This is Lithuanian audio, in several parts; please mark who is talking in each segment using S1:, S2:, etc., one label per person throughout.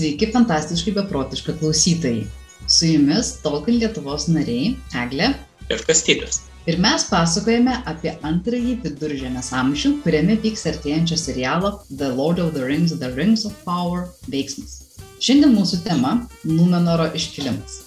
S1: Sveiki, fantastiškai beprotiškai klausytojai. Su jumis Tolkien Lietuvos nariai Eglė
S2: ir Kastytis.
S1: Ir mes pasakojame apie antrąjį viduržėmės amžių, kuriame vyks artėjančio serialo The Lord of the Rings, The Rings of Power veiksmas. Šiandien mūsų tema - Numenoro iškilimas.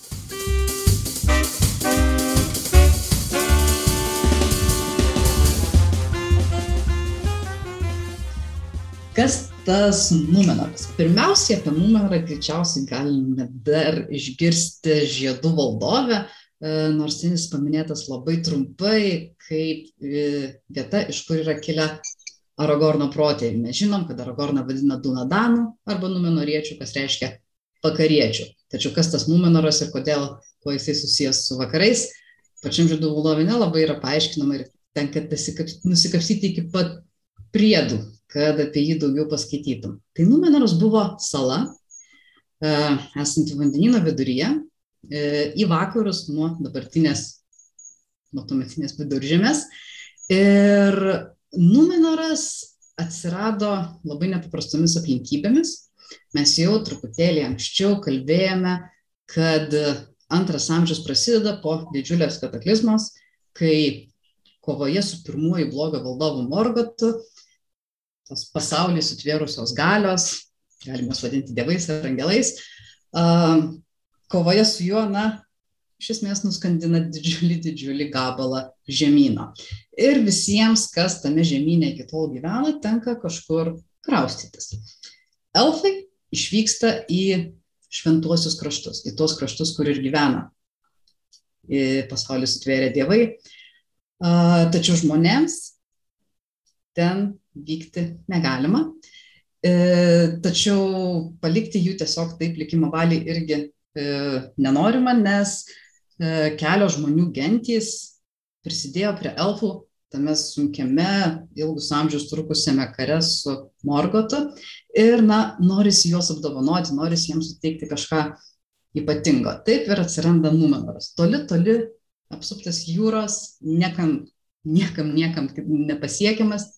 S1: Kas tas Numenoras? Pirmiausiai apie Numenorą greičiausiai galime dar išgirsti žiedų valdovę, e, nors jis paminėtas labai trumpai kaip e, vieta, iš kur yra kilę Aragorno protėviai. Mes žinom, kad Aragorną vadina Dunadanu arba Numenoriečių, kas reiškia vakariečių. Tačiau kas tas Numenoras ir kodėl, kuo jisai susijęs su vakarais, pačiam žiedų valdovė nelabai yra paaiškinama ir tenka nusikapstyti iki pat priedų, kad apie jį daugiau paskaitytum. Tai Numenoras buvo sala, e, esanti vandenino viduryje, e, į vakarus nuo dabartinės, nuo tuometinės viduržėmės. Ir Numenoras atsirado labai nepaprastomis aplinkybėmis. Mes jau truputėlį anksčiau kalbėjome, kad antras amžius prasideda po didžiulės kataklizmos, kai kovoje su pirmuoju blogio valdovu Morgotu tos pasaulį sutvėrusios galios, galime juos vadinti dievais ar angelais, kovoje su juo, na, iš esmės nuskandina didžiulį, didžiulį gabalą žemyno. Ir visiems, kas tame žemynė iki tol gyvena, tenka kažkur kraustytis. Elfai išvyksta į šventuosius kraštus, į tuos kraštus, kur ir gyvena. Pasaulį sutvėrė dievai. Tačiau žmonėms ten vykti negalima. E, tačiau palikti jų tiesiog taip likimo valiai irgi e, nenorima, nes e, kelios žmonių gentys prisidėjo prie elfų tame sunkiame, ilgus amžius trukusiame kare su Morgotu ir, na, norisi juos apdovanoti, norisi jiems suteikti kažką ypatingo. Taip ir atsiranda Numenoras. Toli, toli apsuptas jūros, niekam, niekam, niekam nepasiekiamas,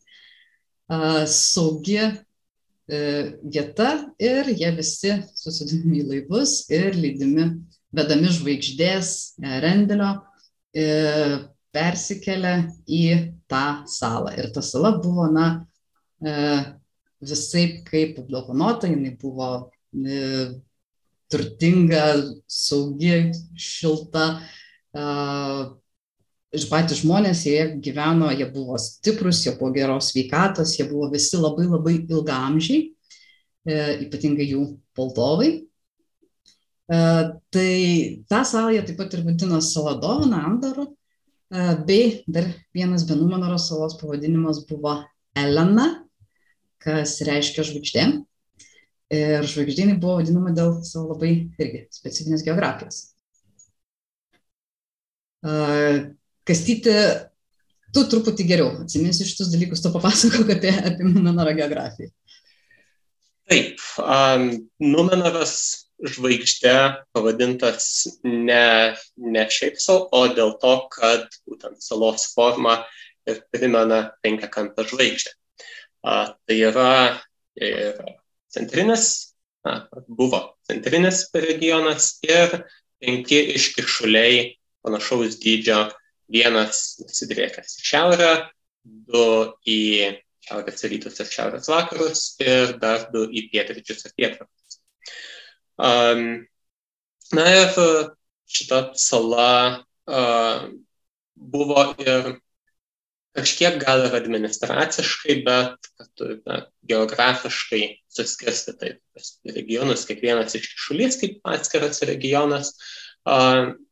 S1: saugi e, vieta ir jie visi susidinami į laivus ir leidimi, vedami žvaigždės e, rendelio, e, persikelia į tą salą. Ir ta sala buvo, na, visai kaip apdovanota, jinai buvo turtinga, saugi, šilta, ir patys žmonės, jie gyveno, jie buvo stiprus, jie buvo geros sveikatos, jie buvo visi labai labai ilgamžiai, e, ypatingai jų valdovai. E, tai tą salą jie taip pat ir vadino Saladovana Andaru, e, bei dar vienas Benumenoro salos pavadinimas buvo Elena, kas reiškia žvaigždė. Ir žvaigždynai buvo vadinama dėl savo labai irgi specifinės geografijos. Kastyti, tu truputį geriau atsiminsi šitus dalykus, to papasakok apie, apie Numenoro geografiją.
S2: Taip, um, Numenoras žvaigždė pavadintas ne, ne šiaip savo, o dėl to, kad būtent salos forma ir primena penkiakampę žvaigždę. Uh, tai yra ir centrinis, na, buvo centrinis regionas ir penki iškišuliai panašaus dydžio vienas nusidriekęs į šiaurę, du į šiaurės rytus ir šiaurės vakarus ir dar du į pietryčius ir pietvakarius. Um, na ir šita sala uh, buvo ir kažkiek gal ir administraciškai, bet na, geografiškai suskirstyta į regionus, kiekvienas iš šalies kaip atskiras regionas. Uh,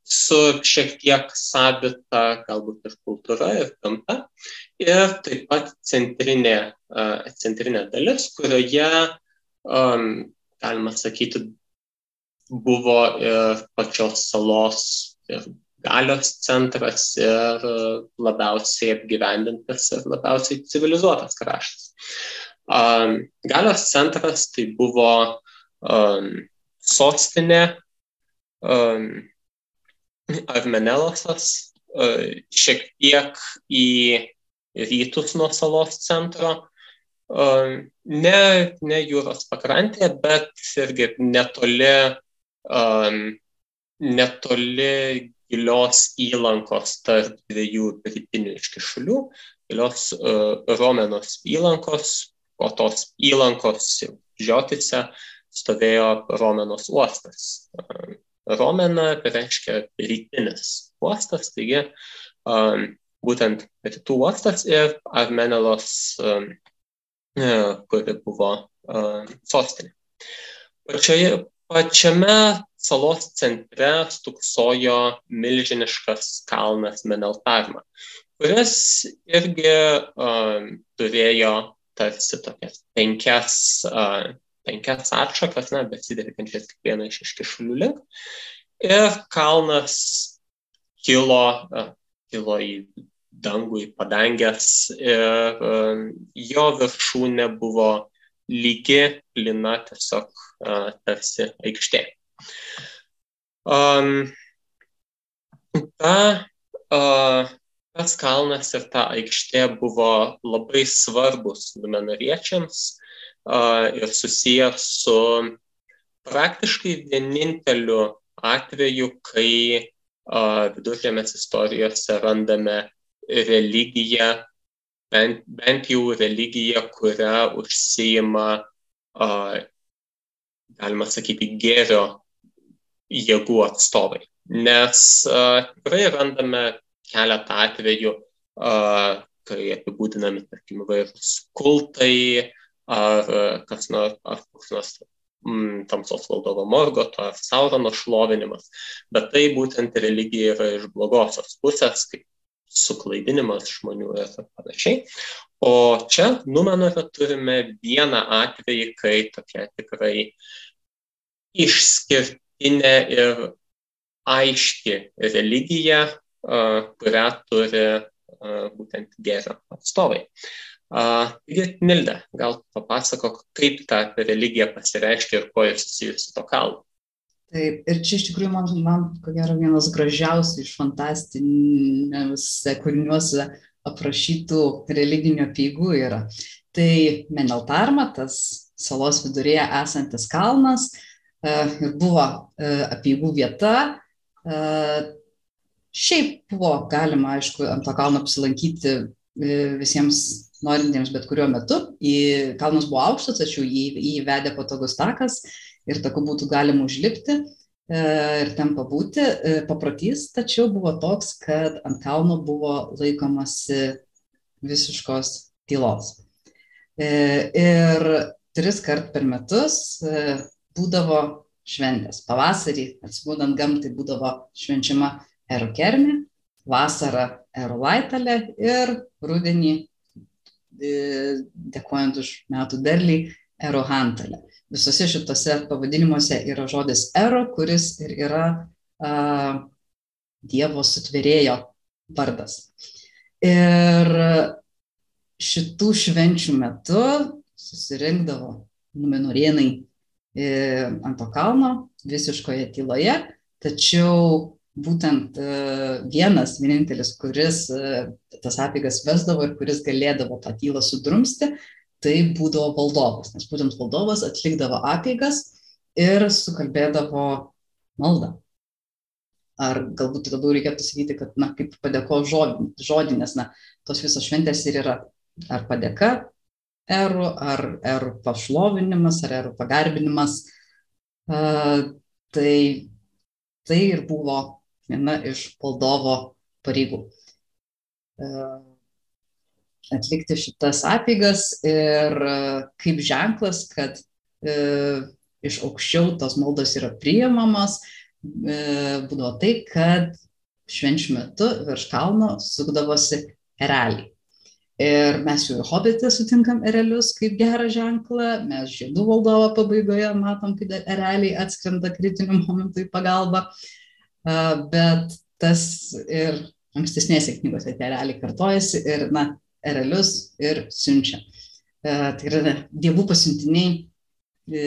S2: su šiek tiek savita galbūt ir kultūra, ir gamta. Ir taip pat centrinė, centrinė dalis, kurioje, galima sakyti, buvo ir pačios salos ir galios centras ir labiausiai apgyvendintas ir labiausiai civilizuotas kraštas. Galios centras tai buvo sostinė, Armenelosas šiek tiek į rytus nuo salos centro ne, ne jūros pakrantėje, bet irgi netoli, netoli gilios įlankos tarp dviejų rytinių iškišulių, gilios Romenos įlankos, po tos įlankos žiotise stovėjo Romenos uostas. Romena reiškia rytinis uostas, taigi būtent rytų uostas ir Armenelos, kuri buvo sostinė. Pačioje, pačiame salos centre stuksojo milžiniškas kalnas Meneltarma, kuris irgi turėjo tarsi tokias penkias penkias atšakas, na, besiderėkančias kiekvieną iš iškišulių link. Ir kalnas kilo, kilo į dangų, į padangęs ir jo viršūnė buvo lygi, lina, tiesiog tarsi aikštė. Um, ta, uh, tas kalnas ir ta aikštė buvo labai svarbus numenariečiams, ir susijęs su praktiškai vieninteliu atveju, kai viduržėmės istorijose randame religiją, bent, bent jau religiją, kurią užsijima, galima sakyti, gėrio jėgų atstovai. Nes tikrai randame keletą atvejų, kai apibūdinami, tarkim, vairūs kultai, ar kas nors, ar koks nors mm, tamsos valdovo Morgoto ar Saurono šlovinimas, bet tai būtent religija yra iš blogosios pusės, kaip suklaidinimas žmonių ir panašiai. O čia Numenore turime vieną atvejį, kai tokia tikrai išskirtinė ir aiški religija, kurią turi būtent gėrio atstovai. Taigi, Nilda, gal papasakok, kaip ta religija pasireiškia ir kuo jis susijusi su to kalnu.
S1: Taip, ir čia iš tikrųjų man, man ko gero, vienas gražiausių iš fantastiniuose kūriniuose aprašytų religinio peigų yra. Tai Meneltarma, tas salos vidurėje esantis kalnas, ir buvo apieigų vieta. Šiaip buvo galima, aišku, ant to kalno apsilankyti visiems norintiems bet kuriuo metu. Į kalnas buvo aukštas, tačiau jį, jį vedė patogus takas ir taku būtų galima užlipti e, ir ten pabūti. E, paprotys tačiau buvo toks, kad ant kalno buvo laikomasi visiškos tylos. E, ir tris kart per metus būdavo šventės. Pavasarį, atsibūdant gamtai, būdavo švenčiama erokernė, vasarą erolaitalė ir rudenį dėkojant už metų derlį, erohantalė. Visose šitose pavadinimuose yra žodis ero, kuris ir yra a, Dievo sutvėrėjo vardas. Ir šitų švenčių metu susirinkdavo numenorienai e, ant to kalno visiškoje tyloje, tačiau būtent e, vienas, vienintelis, kuris e, tas apygas vesdavo ir kuris galėdavo tą tylą sudrumsti, tai būdavo valdovas, nes būtent valdovas atlikdavo apygas ir sukalbėdavo maldą. Ar galbūt labiau reikėtų sakyti, kad, na, kaip padėko žodį, nes, na, tos visos šventės ir yra ar padėka erų, ar erų pašlovinimas, ar erų pagarbinimas. Uh, tai, tai ir buvo viena iš valdovo pareigų. E, atlikti šitas apygas ir e, kaip ženklas, kad e, iš aukščiau tos maldos yra priimamas, būdavo tai, kad švenčių metu virš kalno sukdavosi ereliai. Ir mes jau ir hobitė sutinkam erelius kaip gerą ženklą, mes žiedų valdovo pabaigoje matom, kad ereliai atskrenda kritiniu momentu į pagalbą. Uh, bet tas ir ankstesnėse knygose tie realiai kartojasi ir, na, erelius ir siunčia. Tai yra dievų pasiuntiniai, e,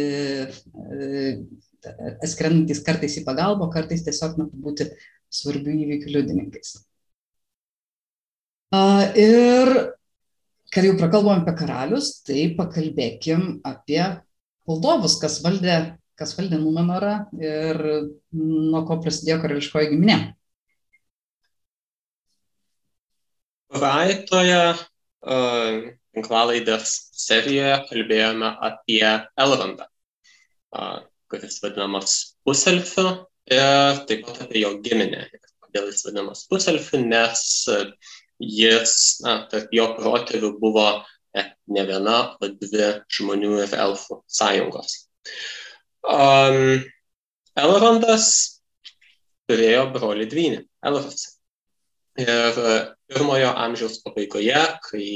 S1: e, skrendantis kartais į pagalbą, kartais tiesiog na, būti svarbių įvykių liudininkais. Ir kad jau prakalbom apie karalius, tai pakalbėkim apie valdovus, kas valdė, kas valdė Numenorą ir nuo ko prasidėjo karališkoji giminė.
S2: Praeitoje uh, tinklalaidės serijoje kalbėjome apie Elrondą, uh, kuris vadinamas puselfiu ir taip pat apie jo giminę. Kodėl jis vadinamas puselfiu, nes jis, na, tarp jo protėvių buvo ne viena, o dvi žmonių ir elfų sąjungos. Um, Elrondas turėjo brolį dvynį, Elrosą. Ir pirmojo amžiaus pabaigoje, kai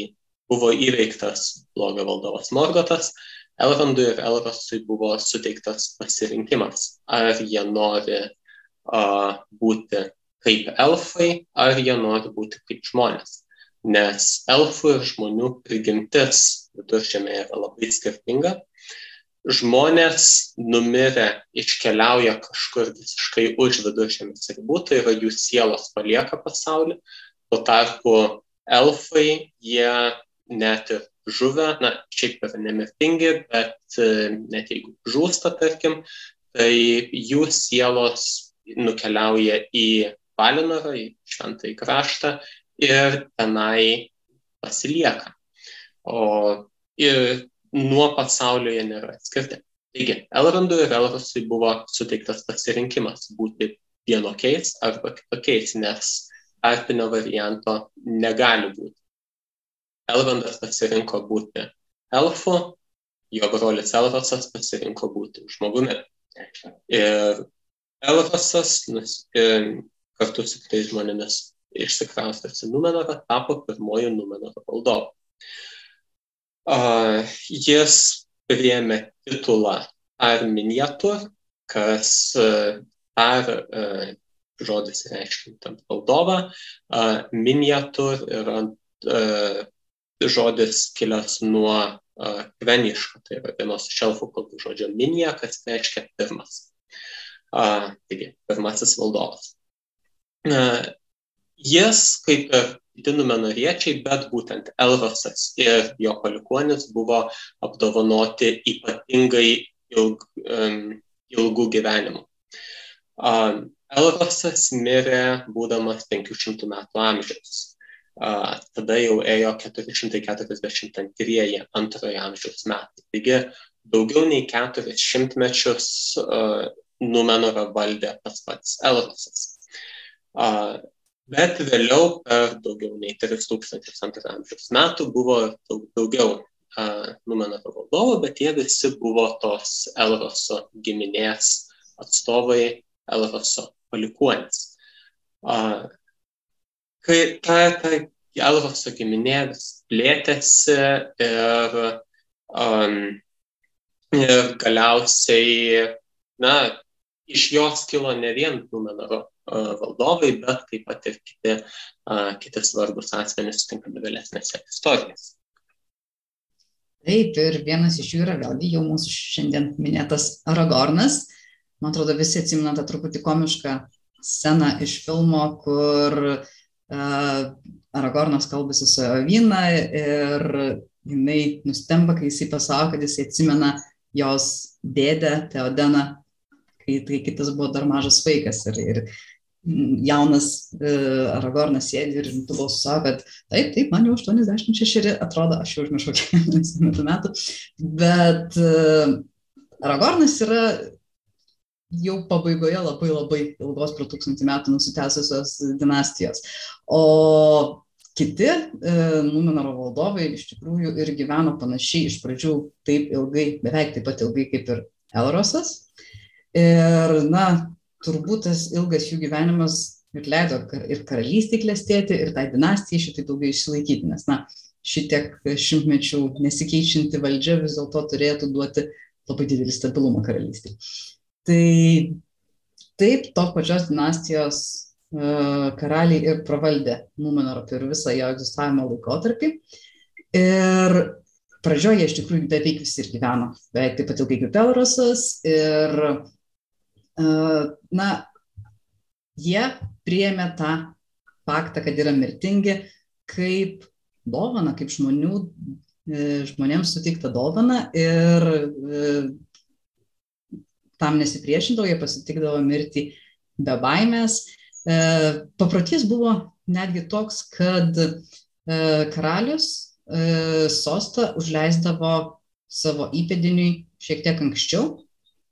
S2: buvo įveiktas blogio valdovas Morgotas, Elrondui ir Elrosui buvo suteiktas pasirinkimas, ar jie nori uh, būti kaip elfai, ar jie nori būti kaip žmonės nes elfų ir žmonių prigimtis viduržėmė yra labai skirtinga. Žmonės numirę iškeliauja kažkur visiškai už viduržėmės ribų, tai yra jų sielos palieka pasaulį. Tuo tarpu elfai, jie net ir žuvę, na, šiaip yra nemirtingi, bet e, net jeigu žūsta, tarkim, tai jų sielos nukeliauja į Valinorą, į šventąjį kraštą ir tenai pasilieka. O ir nuo pasaulio jie nėra atskirti. Taigi, Elrondui ir Elrosui buvo suteiktas pasirinkimas būti vienokiais arba kitokiais, nes arpinio varianto negali būti. Elrondas pasirinko būti elfu, jo brolis Elrosas pasirinko būti žmogumi. Ir Elrosas nus, ir kartu su kitais žmonėmis išsikraustęs į Numenorą, tapo pirmoju Numenoro valdovu. Jis priėmė titulą Arminiatur, kas uh, ar uh, žodis reiškintant valdovą, miniatur yra uh, žodis kilęs nuo kveniško, tai yra vienos iš elfų kalbų žodžio minija, kas reiškia pirmas. Taigi, pirmasis valdovas. Jis, kaip ir kiti numenoriečiai, bet būtent Elvasas ir jo palikuonis buvo apdovanoti ypatingai ilg, um, ilgų gyvenimų. Um, Elvasas mirė būdamas 500 metų amžiaus. Uh, tada jau ėjo 442 antrojo amžiaus metai. Taigi daugiau nei keturis šimtmečius uh, Numenorą valdė tas pats Elvasas. Uh, Bet vėliau per daugiau nei 3200 amžiaus metų buvo daug, daugiau Numenoro valdovų, bet jie visi buvo tos Elroso giminės atstovai, Elroso palikuonis. Kai ta, ta Elroso giminė vis plėtėsi ir, um, ir galiausiai, na, iš jos kilo ne vien Numenoro valdovai, bet taip pat ir kiti, kiti svarbus asmenys sutinkami vėlesnėse istorijose.
S1: Taip, ir vienas iš jų yra vėlgi jau mūsų šiandien minėtas Aragornas. Man atrodo, visi atsimena tą truputį komišką sceną iš filmo, kur uh, Aragornas kalbasi su Avina ir jinai nustemba, kai jisai pasako, kad jisai atsimena jos dėdę Teodeną, kai, kai kitas buvo dar mažas vaikas. Ir, ir jaunas uh, Aragornas sėdi ir rimtų balsų sako, kad taip, taip, man jau 86 atrodo, aš jau užmiršau kiek metų, bet uh, Aragornas yra jau pabaigoje labai labai ilgos pro tūkstantį metų nusitęsusios dinastijos. O kiti e, Numenoro valdovai iš tikrųjų ir gyveno panašiai iš pradžių taip ilgai, beveik taip pat ilgai kaip ir Elrosas. Ir, na, turbūt tas ilgas jų gyvenimas ir leido ir karalystė klestėti, ir tai dinastijai šitai daugiau išsilaikyti, nes, na, šitiek šimtmečių nesikeičianti valdžia vis dėlto turėtų duoti labai didelį stabilumą karalystį. Tai taip, tos pačios dinastijos uh, karaliai ir pravaldė Numenorą per visą jo egzistavimo laikotarpį. Ir pradžioje iš tikrųjų beveik visi ir gyveno, beveik taip pat ilgai kaip Elrosas. Ir na, jie priėmė tą faktą, kad yra mirtingi, kaip dovaną, kaip žmonių, žmonėms suteiktą dovaną ir tam nesipriešindavo, jie pasitikdavo mirti be baimės. Paprotys buvo netgi toks, kad karalius sostą užleisdavo savo įpėdiniui šiek tiek anksčiau,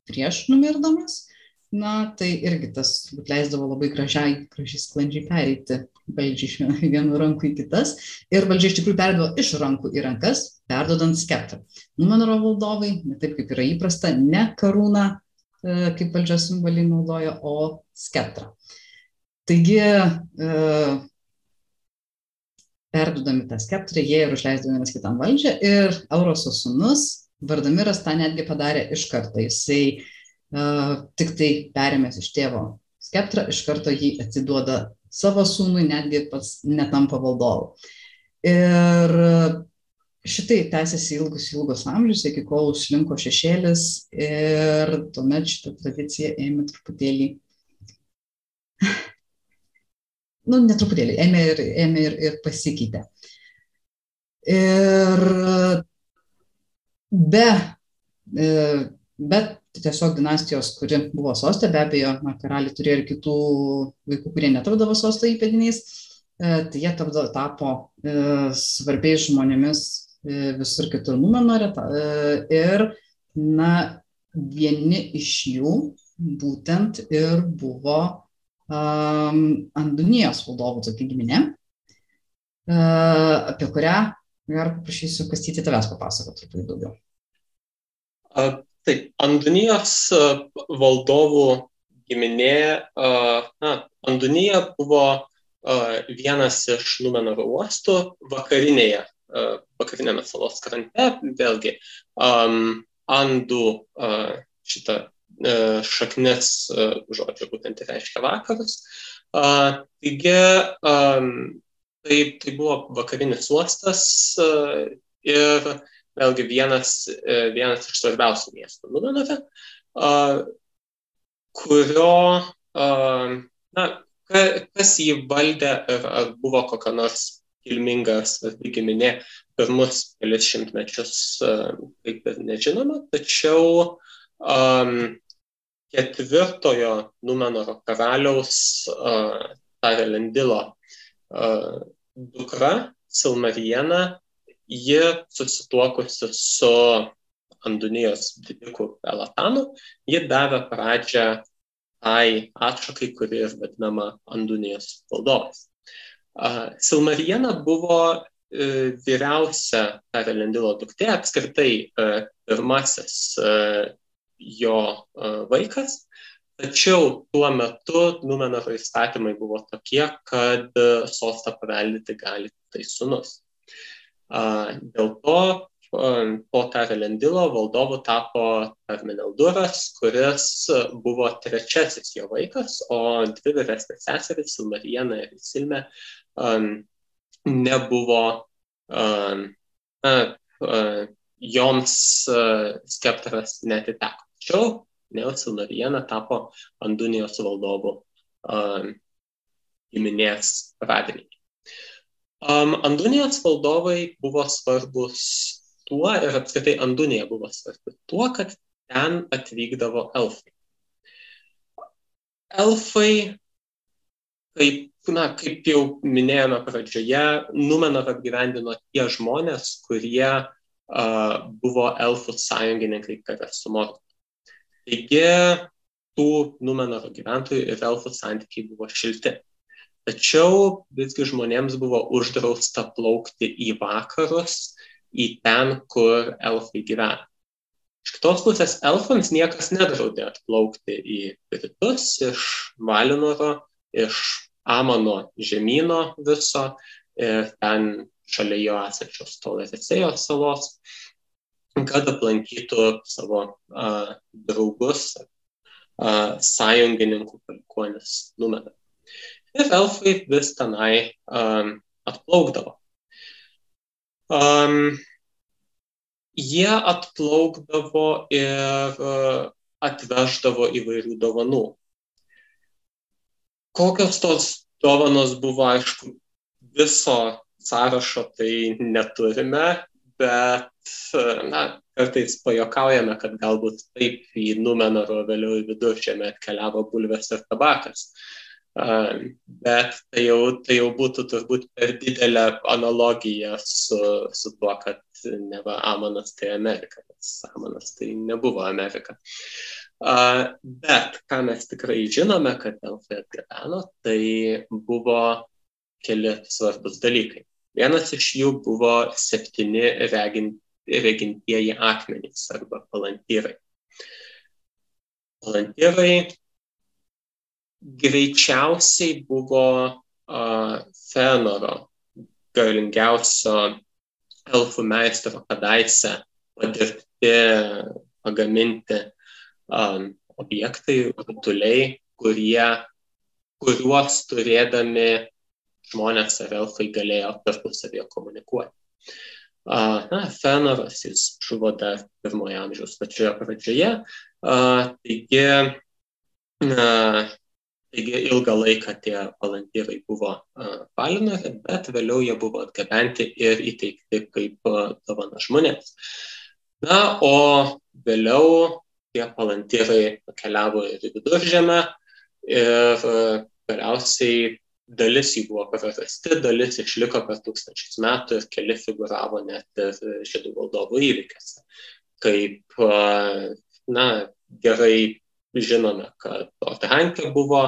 S1: prieš numirdamas. Na, tai irgi tas leisdavo labai gražiai, gražiai sklandžiai pereiti valdžiai iš vienų rankų į kitas. Ir valdžia iš tikrųjų perdavo iš rankų į rankas, perdodant skeptrą. Numenoro valdovai, ne taip kaip yra įprasta, ne karūną e, kaip valdžios simboliai naudoja, o skeptrą. Taigi, e, perdodami tą skeptrą, jie ir užleisdavo vienas kitam valdžią ir Auroso sunus Vardamiras tą netgi padarė iš karto. Jisai tik tai perėmęs iš tėvo skeptrą, iš karto jį atiduoda savo sūnui, netgi pats netampa valdovu. Ir šitai tęsiasi ilgus, ilgus amžius, iki kol užslinko šešėlis ir tuomet šitą tradiciją ėmė truputėlį, nu, netruputėlį, ėmė ir, ėmė ir, ir pasikeitė. Ir be, e, bet tiesiog dinastijos, kuri buvo sostė, be abejo, karaliai turėjo ir kitų vaikų, kurie netapdavo sosto įpėdiniais, e, tai jie tapdavo, tapo e, svarbiais žmonėmis visur kitur numenorė ir, na, vieni iš jų būtent ir buvo um, Andunijos valdovų tokia giminė, uh, apie kurią Ar paprašysiu Kastyti tavęs papasakoti truputį daugiau.
S2: A, taip, Andunijos valdovų giminė, a, na, Andunija buvo a, vienas iš Numenoro uostų vakarinėje, vakarinėme salos krante, vėlgi Andų šitą šaknis a, žodžio būtent reiškia vakarus. Taigi, Tai, tai buvo vakarinis uostas e, ir vėlgi vienas, e, vienas iš svarbiausių miestų Numenove, kurio, na, kas jį valdė ir ar buvo kokia nors kilminga svarbi giminė pirmus kelius šimtmečius, kaip ir nežinoma, tačiau um, ketvirtojo Numenoro karaliaus uh, Tarelendilo uh, dukra Silmariena, ji susituokusi su Andunijos didiku Elatanu, ji davė pradžią tai atšakai, kuri ir vadinama Andunijos valdovas. Silmariena buvo e, vyriausia Karelendilo duktė, apskritai e, pirmasis e, jo vaikas tačiau tuo metu numenoro įstatymai buvo tokie kad sostą paveldėti gali tiktai sūnus dėl to po Tarelendilo valdovu tapo Tarmenelduras, kuris buvo trečiasis jo vaikas, o dvi vyresnės seserys, Silmarijana ir Silme, nebuvo, joms skeptras netiteko. Tačiau Neosilnariena tapo Andunijos valdovu giminės pradininkė. Um, Andunijos valdovai buvo svarbus tuo ir apskritai Andunija buvo svarbi tuo, kad ten atvykdavo elfai. Elfai, kaip, na, kaip jau minėjome pradžioje, Numenorą apgyvendino tie žmonės, kurie uh, buvo elfų sąjungininkai kare su Mordu. Taigi tų Numenoro gyventojų ir elfų santykiai buvo šilti. Tačiau visgi žmonėms buvo uždrausta plaukti į vakarus, į ten, kur elfai gyvena. Iš kitos pusės, elfams niekas nedraudė atplaukti į rytus iš Valinoro, iš Amano žemynų viso ir ten šalia jo esančios Tolerisėjos salos kad aplankytų savo a, draugus, a, sąjungininkų palikuonis numerą. Ir elfai vis tenai a, atplaukdavo. Um, jie atplaukdavo ir uh, atveždavo įvairių dovanų. Kokios tos dovanos buvo, aišku, viso sąrašo tai neturime, bet na, kartais pajokaujame, kad galbūt taip į Numenoro vėliau į viduržėmę atkeliavo bulvės ir tabakas. Bet tai jau, tai jau būtų turbūt per didelė analogija su, su tuo, kad neva Amanas tai Amerika, nes Amanas tai nebuvo Amerika. Bet ką mes tikrai žinome, kad elfai atgabeno, tai buvo keli svarbus dalykai. Vienas iš jų buvo septyni regint, regintieji akmenys arba palantyrai. Palantyrai greičiausiai buvo uh, Fenoro, galingiausio elfų meistro kadaise padirbti, pagaminti um, objektai, rutuliai, kurie, kuriuos turėdami žmonės ar elfai galėjo tarpusavėje komunikuoti. Uh, na, Fenoras jis žuvo dar pirmojo amžiaus pačioje pradžioje, uh, taigi uh, Taigi ilgą laiką tie palantyrai buvo palinami, bet vėliau jie buvo atgabenti ir įteikti kaip dovana žmonėms. Na, o vėliau tie palantyrai keliavo ir į viduržėmę ir galiausiai dalis jų buvo prarasti, dalis išliko per tūkstančius metų ir keli figuravo net ir žydų valdovų įvykiuose. Kaip, na, gerai žinome, kad Ortehankė buvo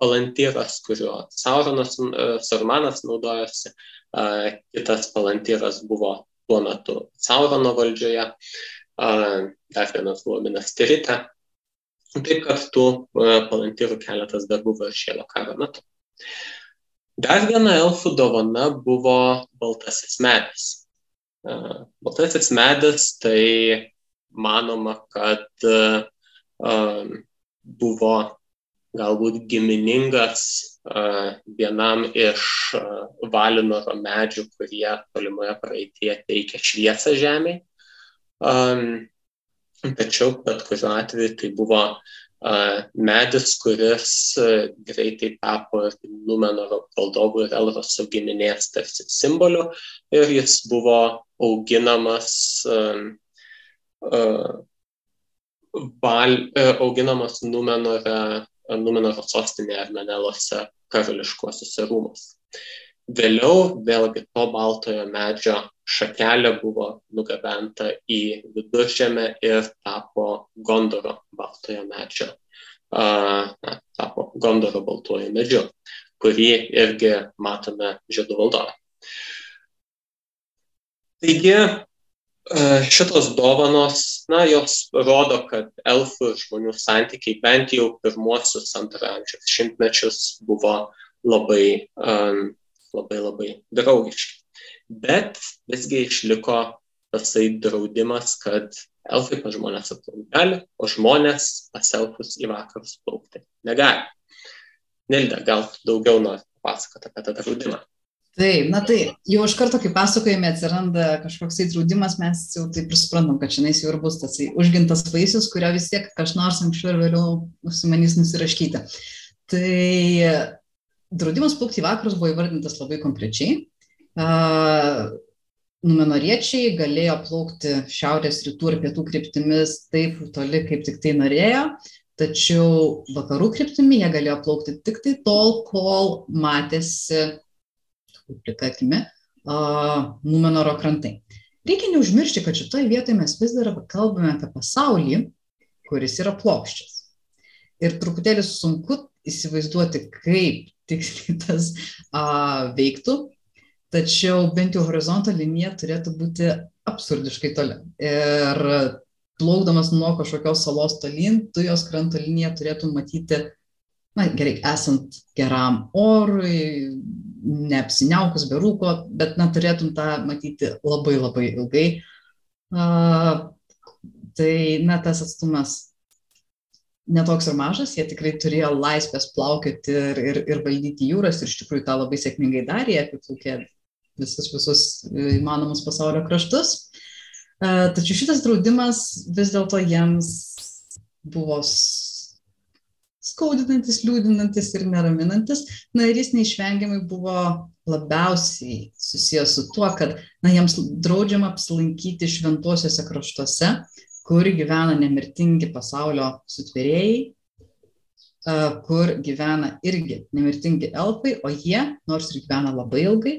S2: palantyras, kuriuo Sauronas, e, Sarumanas naudojosi, kitas palantyras buvo tuo metu Saurono valdžioje, dar vienas buvo Minasterite. Taip kad tų e, palantyrų keletas dar buvo šėlo karo metu. Dar viena elfų dovana buvo baltasis medis. Baltasis medis tai manoma, kad buvo galbūt giminingas vienam iš valinoro medžių, kurie tolimoje praeitie teikia šviesą žemė. Tačiau bet kuriuo atveju tai buvo medis, kuris greitai tapo Numenoro valdovų ir Elroso giminės tarsi simboliu ir jis buvo auginamas val, auginamas Numenore Numenoro sostinėje Armenelose karališkuosiuose rūmuose. Vėliau vėlgi to baltojo medžio šakelė buvo nugabenta į viduržėmę ir tapo Gondoro baltojo medžio, uh, tapo Gondoro baltuoju medžiu, kurį irgi matome žiedų valdovę. Taigi E, šitos dovanos, na, jos rodo, kad elfų ir žmonių santykiai bent jau pirmuosius antrą amžiaus šimtmečius buvo labai, um, labai, labai draugiški. Bet visgi išliko tasai draudimas, kad elfai pas žmonės atplaukti gali, o žmonės pas elfus į vakarus plaukti negali. Nilda, gal daugiau nori papasakoti apie tą draudimą?
S1: Taip na tai jau iš karto kai pasakojime atsiranda kažkoksai draudimas mes jau taip ir suprantam kad čionais jau ir bus tasai užgintas vaisius kurio vis tiek kas nors anksčiau ar vėliau užsimanys nusiraškyti. Tai draudimas plaukti į vakarus buvo įvardintas labai konkrečiai. Numenoriečiai galėjo plaukti šiaurės, rytų ir pietų kryptimis taip toli, kaip tik tai norėjo, tačiau vakarų kryptimi jie galėjo plaukti tik tai tol, kol matėsi plika akimi, Numenoro krantai. Reikia neužmiršti, kad šitoje vietoje mes vis dar kalbame apie pasaulį, kuris yra plokščias. Ir truputėlį sunku įsivaizduoti, kaip tiksliai tas a, veiktų, tačiau bent jau horizonto linija turėtų būti absurdiškai toli. Ir plaukdamas nuo kažkokios salos tolyn, tu jos kranto liniją turėtum matyti, na gerai, esant geram orui, neapsiniaukus be rūko, bet na, turėtum tą matyti labai labai ilgai. Uh, tai na, tas atstumas netoks ir mažas, jie tikrai turėjo laisvės plaukioti ir, ir, ir valdyti jūras ir iš tikrųjų tą labai sėkmingai darė, apiplaukė visus, visus įmanomus pasaulio kraštus. Uh, tačiau šitas draudimas vis dėlto jiems buvo skaudinantis, liūdinantis ir neraminantis. Na ir jis neišvengiamai buvo labiausiai susijęs su tuo, kad na, jiems draudžiama apsilankyti šventuosiuose kraštuose, kur gyvena nemirtingi pasaulio sutvėrėjai, kur gyvena irgi nemirtingi elfai, o jie, nors ir gyvena labai ilgai,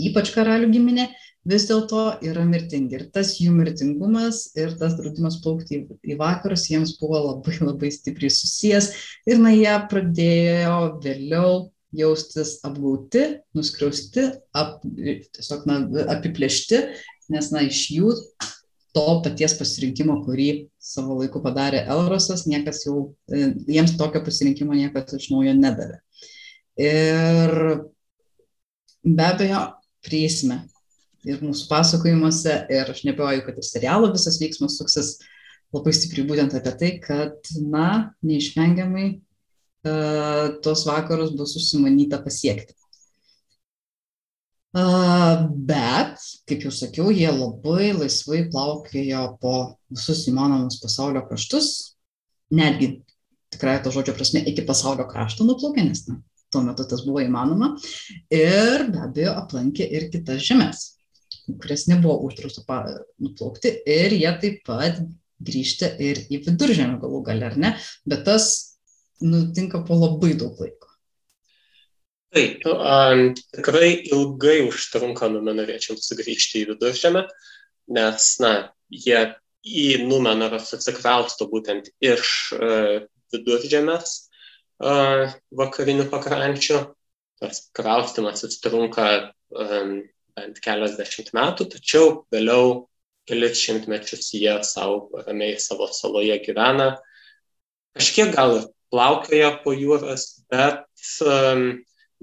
S1: ypač karalių giminė, vis dėlto yra mirtingi. Ir tas jų mirtingumas ir tas draudimas plaukti į, vakarus jiems buvo labai labai stipriai susijęs. Ir na, jie pradėjo vėliau jaustis apgauti, nuskriausti, ap, tiesiog na, apiplėšti, nes na, iš jų to paties pasirinkimo, kurį savo laiku padarė Elrosas, niekas jau, e, jiems tokio pasirinkimo niekas iš naujo nedavė. Ir be abejo, prieisime ir mūsų pasakojimuose, ir aš nebejoju, kad ir serialo visas veiksmas suksis labai stipriai būtent apie tai, kad, na, neišvengiamai uh, tuos vakarus bus užsimanyta pasiekti. Uh, bet, kaip jau sakiau, jie labai laisvai plaukėjo po visus įmanomus pasaulio kraštus, netgi tikrai to žodžio prasme iki pasaulio krašto nuplaukė, nes na, tuo metu tas buvo įmanoma, ir be abejo aplankė ir kitas žemės kurias nebuvo uždrausta nuplaukti ir jie taip pat grįžta ir į viduržėmio galų galę, ar ne? Bet tas nutinka po labai daug laiko.
S2: Taip, um, tikrai ilgai užtrunka numenariečiams sugrįžti į viduržėmę, nes, na, jie į numenaras atsikrausto būtent iš uh, viduržėmės uh, vakarinių pakrančių. Tas kraustimas trunka um, bent keliasdešimt metų, tačiau vėliau kelis šimtmečius jie savo ramiai savo saloje gyvena. Kažkiek gal ir plaukioja po jūras, bet um,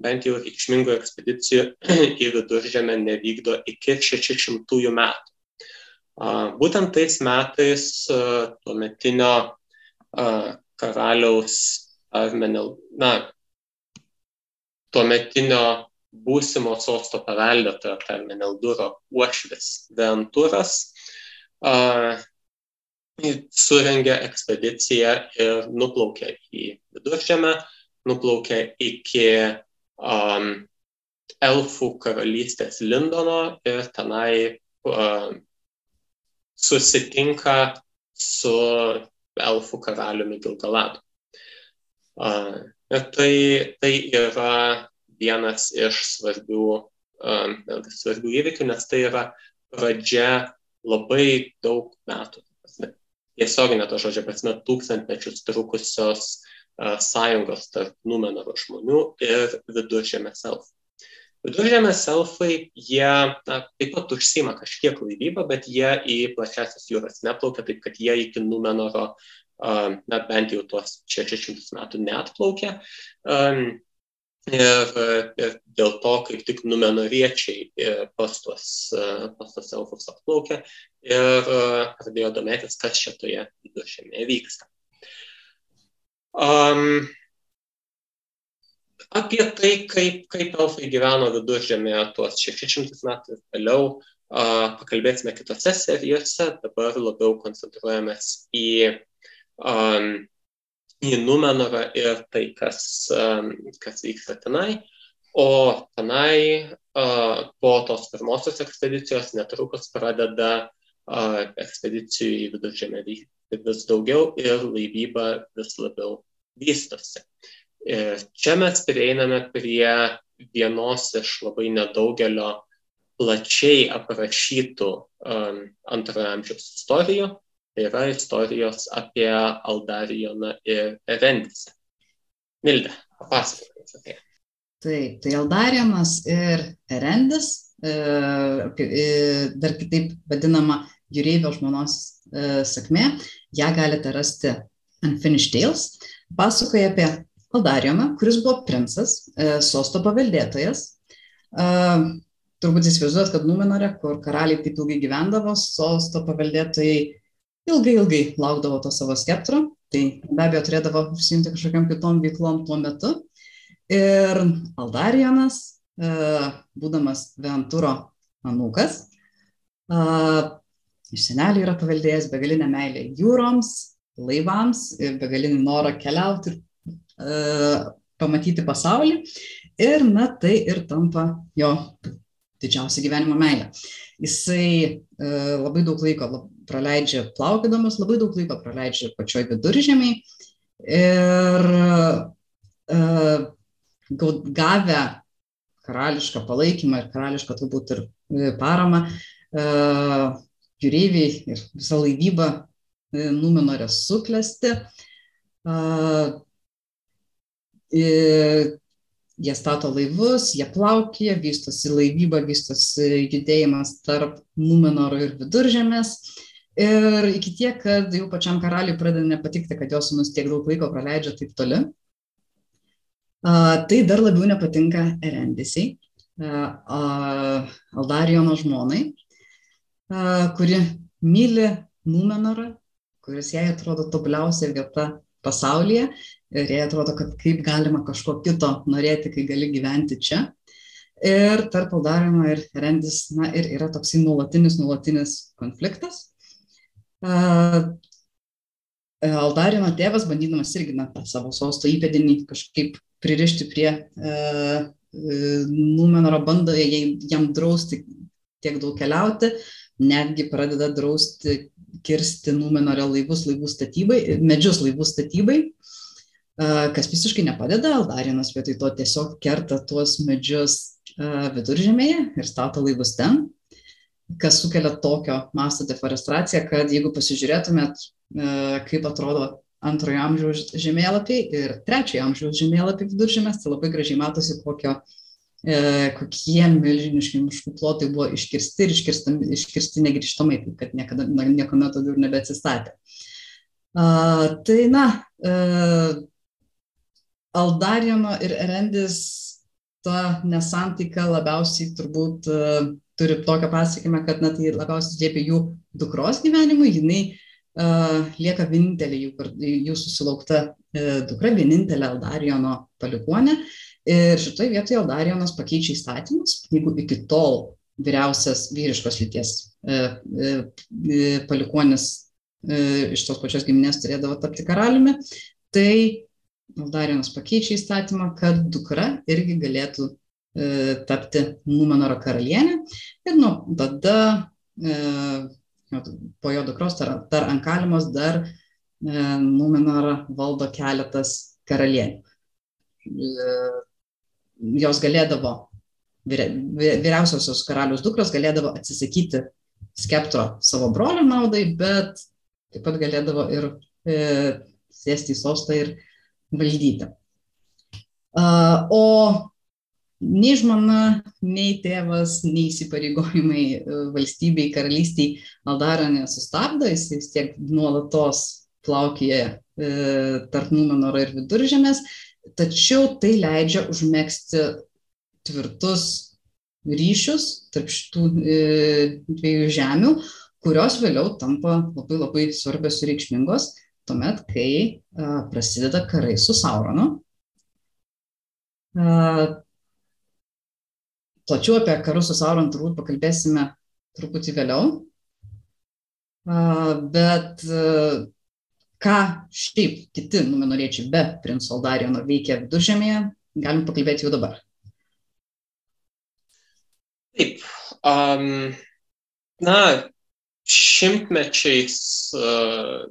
S2: bent jau reikšmingų ekspedicijų į viduržėmę nevykdo iki 600 metų. Uh, būtent tais metais uh, tuometinio uh, karaliaus Armenel, na, tuometinio būsimo sosto paveldėtojo Karmenelduro uošvis Venturas surengė ekspediciją ir nuplaukė į viduržėmę, nuplaukė iki um, elfų karalystės Lindono ir tenai uh, susitinka su elfų karaliumi Gilgaladu. Uh, tai, tai yra vienas iš svarbių, um, svarbių įvykių, nes tai yra pradžia labai daug metų. Tiesioginė to žodžio prasme tūkstantmečius trukusios uh, sąjungos tarp Numenoro žmonių ir viduržėmės elfų. Viduržėmės elfai, jie na, taip pat užsima kažkiek laivybą, bet jie į plačiasias jūras neplaukia, taip kad jie iki Numenoro, uh, na bent jau tuos 600 metų neatplaukia. Um, Ir, ir dėl to, kaip tik numenoriečiai e, pas tuos, e, pas tuos elfus atplaukė ir e, pradėjo domėtis, kas šitoje viduržėmėje vyksta. Um, apie tai, kaip, kaip elfai gyveno viduržėmėje tuos 600 metų ir vėliau, uh, pakalbėsime kitose serijose, dabar labiau koncentruojamės į um, į Numenorą ir tai, kas, kas vyksta tenai. O tenai po tos pirmosios ekspedicijos netrukus pradeda ekspedicijų į viduržėmę vykti vis daugiau ir laivyba vis labiau vystosi. Ir čia mes prieiname prie vienos iš labai nedaugelio plačiai aprašytų antrojo amžiaus istorijų, yra istorijos apie Aldarijoną ir Erendisą. Milda, papasakok apie tai.
S1: Taip, tai Aldarijonas ir Erendis, e, e, dar kitaip vadinama Jūreivio žmonos e, sakmė, ją galite rasti Unfinished Tales, pasakoja apie Aldarijoną, kuris buvo princas, sosto paveldėtojas. Turbūt įsivaizduot, kad Numenore, kur karaliai taip ilgai gyvendavo, sosto paveldėtojai ilgai ilgai laukdavo to savo skeptro, tai be abejo turėdavo užsiimti kažkokiam kitom veiklom tuo metu. Ir Aldarianas, e, būdamas Venturo anūkas, e, iš senelį yra paveldėjęs begalinę meilę jūroms, laivams ir begalinį norą keliauti ir pamatyti pasaulį ir, na, tai ir tampa jo didžiausia gyvenimo meilė. Jisai labai daug laiko praleidžia plaukdamas, labai daug laiko praleidžia pačioj viduržėmiai ir gavę karališką palaikymą ir karališką turbūt ir paramą, jūreiviai ir visa laivyba Numenorė suklesti. Jie stato laivus, jie plaukia, vystosi laivyba, vystosi judėjimas tarp Numenoro ir viduržėmės. Ir iki tiek, kad jau pačiam karaliui pradeda nepatikti, kad jo sunus tiek daug laiko praleidžia taip toli. Tai dar labiau nepatinka Erendisiai, Aldarijono žmonai, kuri myli Numenorą, kuris jai atrodo tobuliausia vieta pasaulyje ir jai atrodo, kad kaip galima kažko kito norėti, kai gali gyventi čia. Ir tarp Aldarino ir Rendis, na ir yra toksai nuolatinis, nuolatinis konfliktas. Aldarino tėvas, bandydamas irgi na, tą savo sosto įpėdinį kažkaip pririšti prie e, Numenoro, bando jam drausti tiek daug keliauti, netgi pradeda drausti kirsti Numenorio laivus laivų statybai, medžius laivų statybai, kas visiškai nepadeda, Aldarinas vietoj to tiesiog kerta tuos medžius viduržėmėje ir stato laivus ten, kas sukelia tokio masto deforestaciją, kad jeigu pasižiūrėtumėt, kaip atrodo antrojo amžiaus žemėlapiai ir trečiojo amžiaus žemėlapiai viduržėmės, tai labai gražiai matosi, kokio E, kokie milžiniški miškų plotai buvo iškirsti ir iškirsti, iškirsti negrįžtamai, taip kad niekada, niekuomet daugiau nebeatsistatė. Uh, tai na, uh, Aldariano ir Erendis ta nesantaika labiausiai turbūt uh, turi tokią pasiekimą, kad na, tai labiausiai dėpia jų dukros gyvenimui, jinai uh, lieka vienintelė jų, jų susilaukta uh, dukra, vienintelė Aldariano palikuonė. Uh, Ir šitoje vietoje Aldarijonas pakeičia įstatymus, jeigu iki tol vyriausias vyriškos lyties e, e, palikonis e, iš tos pačios giminės turėdavo tapti karaliumi, tai Aldarijonas pakeičia įstatymą, kad dukra irgi galėtų tapti Numenoro karalienė ir nuo tada e, po jo dukros dar, dar ant kalimos dar e, Numenorą valdo keletas karalienių. E, jos galėdavo, vyriausiosios karalius dukros galėdavo atsisakyti skeptro savo brolio naudai, bet taip pat galėdavo ir e, sėsti į sostą ir valdyti. O nei žmona, nei tėvas, nei įsipareigojimai e, valstybei, karalystiai Aldarą nesustabdo, jis vis tiek nuolatos plaukėja e, tarp Numenoro ir viduržėmės tačiau tai leidžia užmėgsti tvirtus ryšius tarp šitų e, dviejų žemių, kurios vėliau tampa labai labai svarbios ir reikšmingos, tuomet, kai a, prasideda karai su Sauronu. A, plačiau apie karus su Sauronu turbūt pakalbėsime truputį vėliau, bet a, ką šiaip kiti numenoriečiai be princo Aldarijono veikia viduržėmėje, galim pakalbėti jau dabar.
S2: Taip. Um, na, šimtmečiais uh,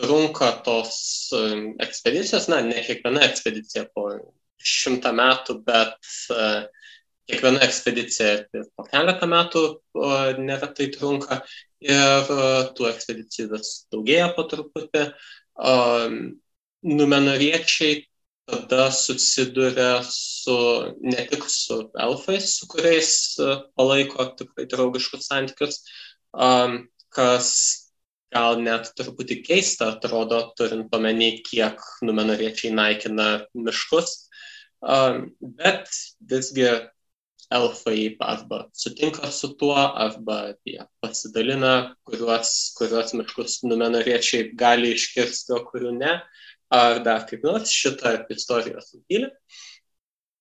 S2: trunka tos uh, ekspedicijos, na, ne kiekviena ekspedicija po šimtą metų, bet uh, kiekviena ekspedicija po keletą metų neretai trunka ir tų ekspedicijų vis daugėja po truputį. Numenoriečiai tada susiduria su ne tik su elfais, su kuriais palaiko tikrai draugiškus santykius, kas gal net truputį keista atrodo, turint omeny, kiek numenoriečiai naikina miškus, bet visgi elfai arba sutinka su tuo, arba jie pasidalina, kuriuos, kuriuos miškus numenoriečiai gali iškirsti, o kurių ne, ar dar kaip nors šitą istoriją sutylė.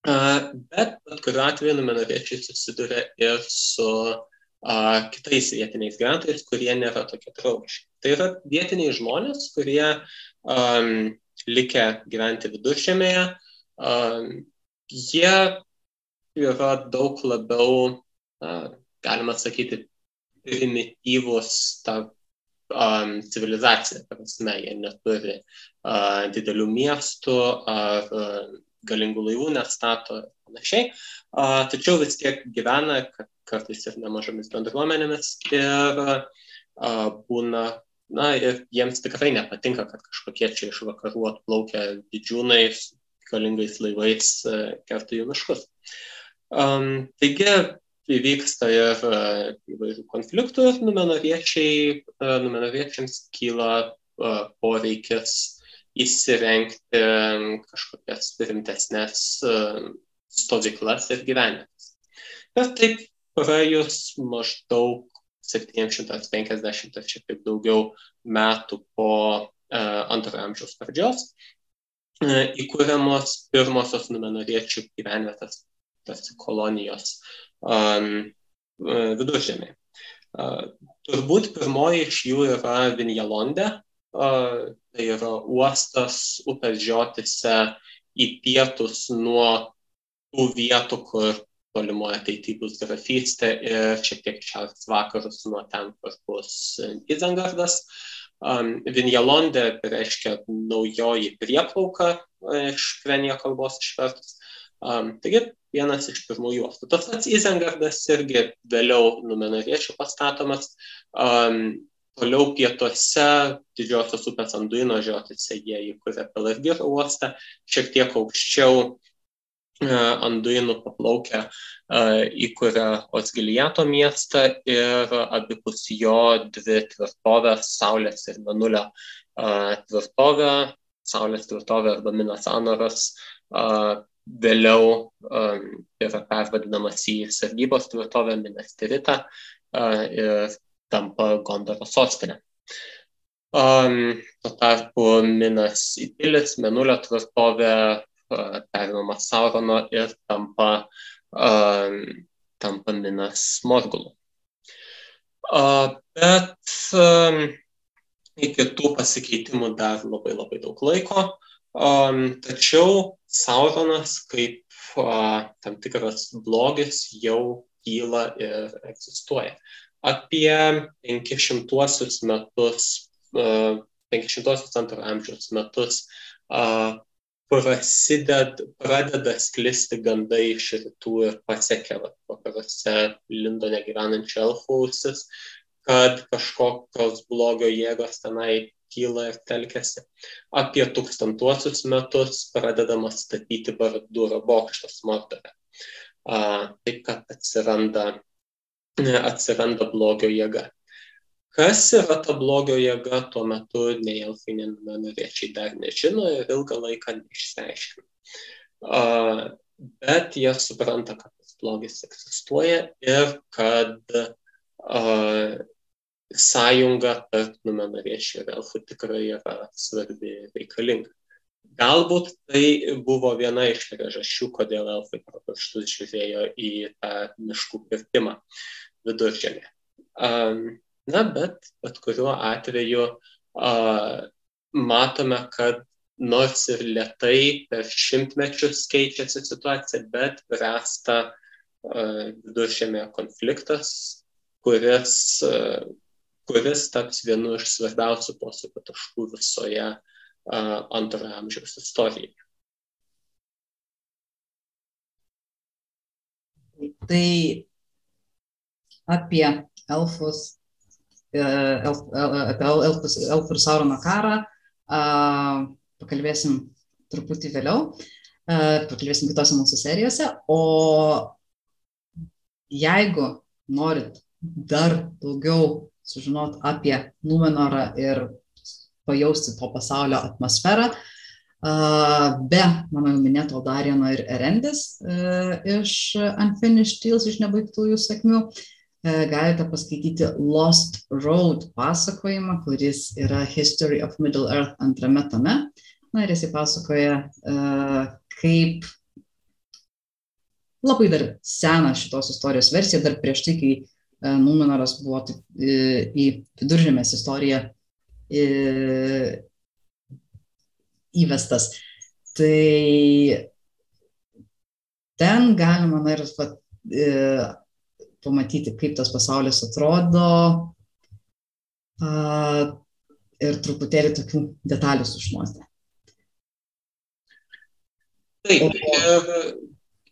S2: Bet bet kuriuo atveju numenoriečiai susiduria ir su a, kitais vietiniais gyventojais, kurie nėra tokie draugiški. Tai yra vietiniai žmonės, kurie um, likę gyventi viduržėmėje, jie yra daug labiau, galima sakyti, primityvus ta um, civilizacija, prasme, jie neturi uh, didelių miestų ar uh, galingų laivų nestato ir panašiai, uh, tačiau vis tiek gyvena kartais ir nemažomis bendruomenėmis ir uh, būna, na ir jiems tikrai nepatinka, kad kažkokie čia iš vakarų atplaukia didžiūnai galingais laivais uh, kerta jų miškus. Um, taigi įvyksta ir e, įvairių konfliktų, numenoriečiai, e, numenoriečiams kyla e, poreikis įsirengti kažkokias rimtesnės stovyklas ir gyvenimais. Ir taip praėjus maždaug 750 ar šiek tiek daugiau metų po antrojo amžiaus pradžios įkūriamos pirmosios numenoriečių gyvenvietės, tarsi kolonijos viduržėmė. Uh, turbūt pirmoji iš jų yra Vinjalonde, tai yra uostas upės žiotise į pietus nuo tų vietų, kur tolimoje ateityje bus grafystė ir šiek tiek šiaurės vakarus nuo ten, kur bus Izengardas. Vinjalonde reiškia naujoji prieplauka iš krenija kalbos išvertus. Um, taigi vienas iš pirmųjų juostų. Tas pats Izengardas irgi vėliau numenariečių pastatomas. Um, toliau pietuose didžiosios upės Anduino žiotise jie įkūrė Pelargiro uostą, šiek tiek aukščiau uh, Anduinų paplaukę uh, įkūrė Osgiliato miestą ir abipus jo dvi tvirtovės, Saulės ir Menulio uh, tvirtovė, Saulės tvirtovė arba Minas Anoras vėliau yra pervadinamas į sargybos tvirtovę Minesterita uh, ir tampa Gondoro sostinė. Tuo tarpu Minas Įpilis, Menulio tvirtovė perimama Saurono ir tampa, tampa Minas Morgulu. Bet iki tų pasikeitimų dar labai labai daug laiko. Tačiau Sauronas kaip tam tikras blogis jau kyla ir egzistuoja. Apie 500 metus, uh, 500 antro amžiaus metus prasided, pradeda sklisti gandai iš rytų ir pasiekia vakaruose Lindone gyvenančių elfų ausis, kad kažkokios blogio jėgos tenai kyla ir telkiasi. Apie tūkstantuosius metus pradedamas statyti Bardūro bokštas Mordore. Taip, kad atsiranda, atsiranda blogio jėga. Kas yra ta blogio jėga, tuo metu nei elfai, nei norėčiai dar nežino ir ilgą laiką neišsiaiškina. Bet jie supranta, kad tas blogis egzistuoja ir kad sąjunga tarp numenariečių ir elfų tikrai yra svarbi ir reikalinga. Galbūt tai buvo viena iš priežasčių, kodėl elfai pro pirštus žiūrėjo į tą miškų kirtimą viduržėmė. Na, bet bet kuriuo atveju matome, kad nors ir lietai per šimtmečius keičiasi situacija, bet bręsta viduržėmė konfliktas, kuris kuris taps vienu iš svarbiausių posūkio taškų visoje antrojo amžiaus istorijoje.
S1: Tai apie elfus, e, elf, apie elfus, elfų ir Saurono karą pakalbėsim truputį vėliau, pakalbėsim kitose mūsų serijose, o jeigu norit dar daugiau sužinot apie Numenorą ir pajausti to pasaulio atmosferą. Be mano minėto Darieno ir Erendis iš Unfinished Tales, iš nebaigtųjų sakmių, galite paskaityti Lost Road pasakojimą, kuris yra History of Middle Earth antrame tame. Na ir jisai pasakoja, kaip labai dar seną šitos istorijos versiją, dar prieš tai, kai E, Numenoras buvo taip, į viduržėmės istoriją įvestas. Tai ten galima, na ir pat, e, pamatyti, kaip tas pasaulis atrodo a, ir truputėlį tokių detalių sužinoti.
S2: Taip, ir,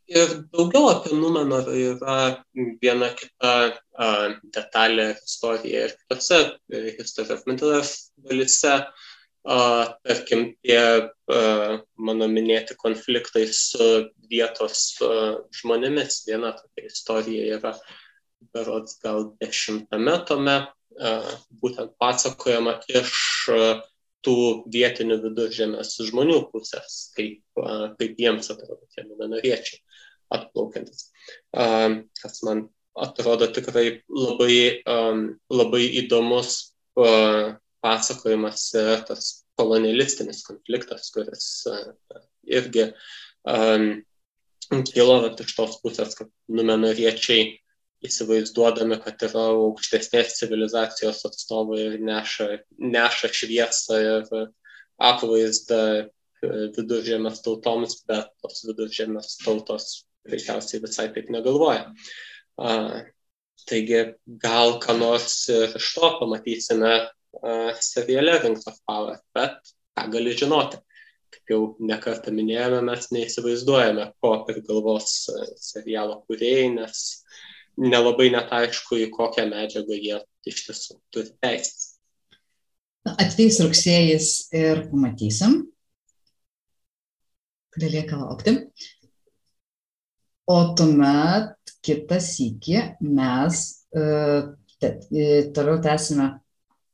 S2: ir daugiau apie Numenorą yra viena kita a, detalė istorija ir kitose History of Middle Earth dalyse. A, tarkim, tie a, mano minėti konfliktai su vietos a, žmonėmis. Viena tokia istorija yra berods gal dešimtame tome, būtent pasakojama iš tų vietinių viduržėmės žmonių pusės, kaip, kaip jiems atrodo tie numenariečiai atplaukiantis. Kas man atrodo tikrai labai, labai įdomus pasakojimas yra tas kolonialistinis konfliktas, kuris irgi kilo iš tos pusės, kad numenariečiai įsivaizduodami, kad yra aukštesnės civilizacijos atstovai ir neša, neša šviesą ir apvaizdą viduržėmės tautoms, bet tos viduržėmės tautos greičiausiai visai taip negalvoja. A, taigi gal ką nors iš to pamatysime seriale Rings of Power, bet ką gali žinoti. Kaip jau nekartą minėjome, mes neįsivaizduojame, ko prigalvos serialo kuriejai, nes nelabai net aišku, į kokią medžiagą jie iš tiesų turi teisės.
S1: Atveis rugsėjais ir pamatysim. Belieka laukti. O tuomet kitą sykį mes uh, te, toliau tęsime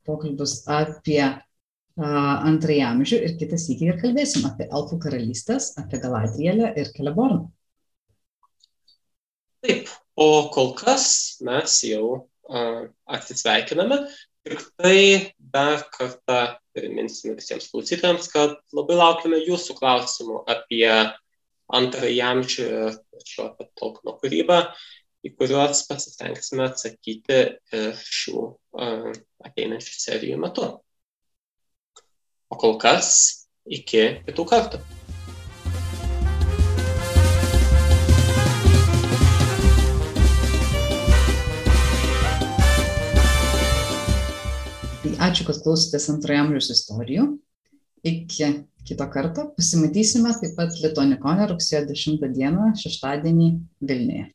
S1: pokalbius apie antrąjį amžių ir kitą sykį ir kalbėsim apie Elfų karalystės, apie Galadrielę ir Keleborną.
S2: Taip, O kol kas mes jau atsisveikiname. Tik tai dar kartą priminsime visiems klausytojams, kad labai laukiame jūsų klausimų apie antrąjį amžių ir šio apie Tolkieno kūrybą, į kuriuos pasistengsime atsakyti ir šių uh, ateinančių serijų metu. O kol kas, iki kitų kartų.
S1: ačiū, kad klausotės antrojo amžiaus istorijų. Iki kito karto pasimatysime taip pat Lituanikone rugsėjo 10 dieną, šeštadienį Vilniuje.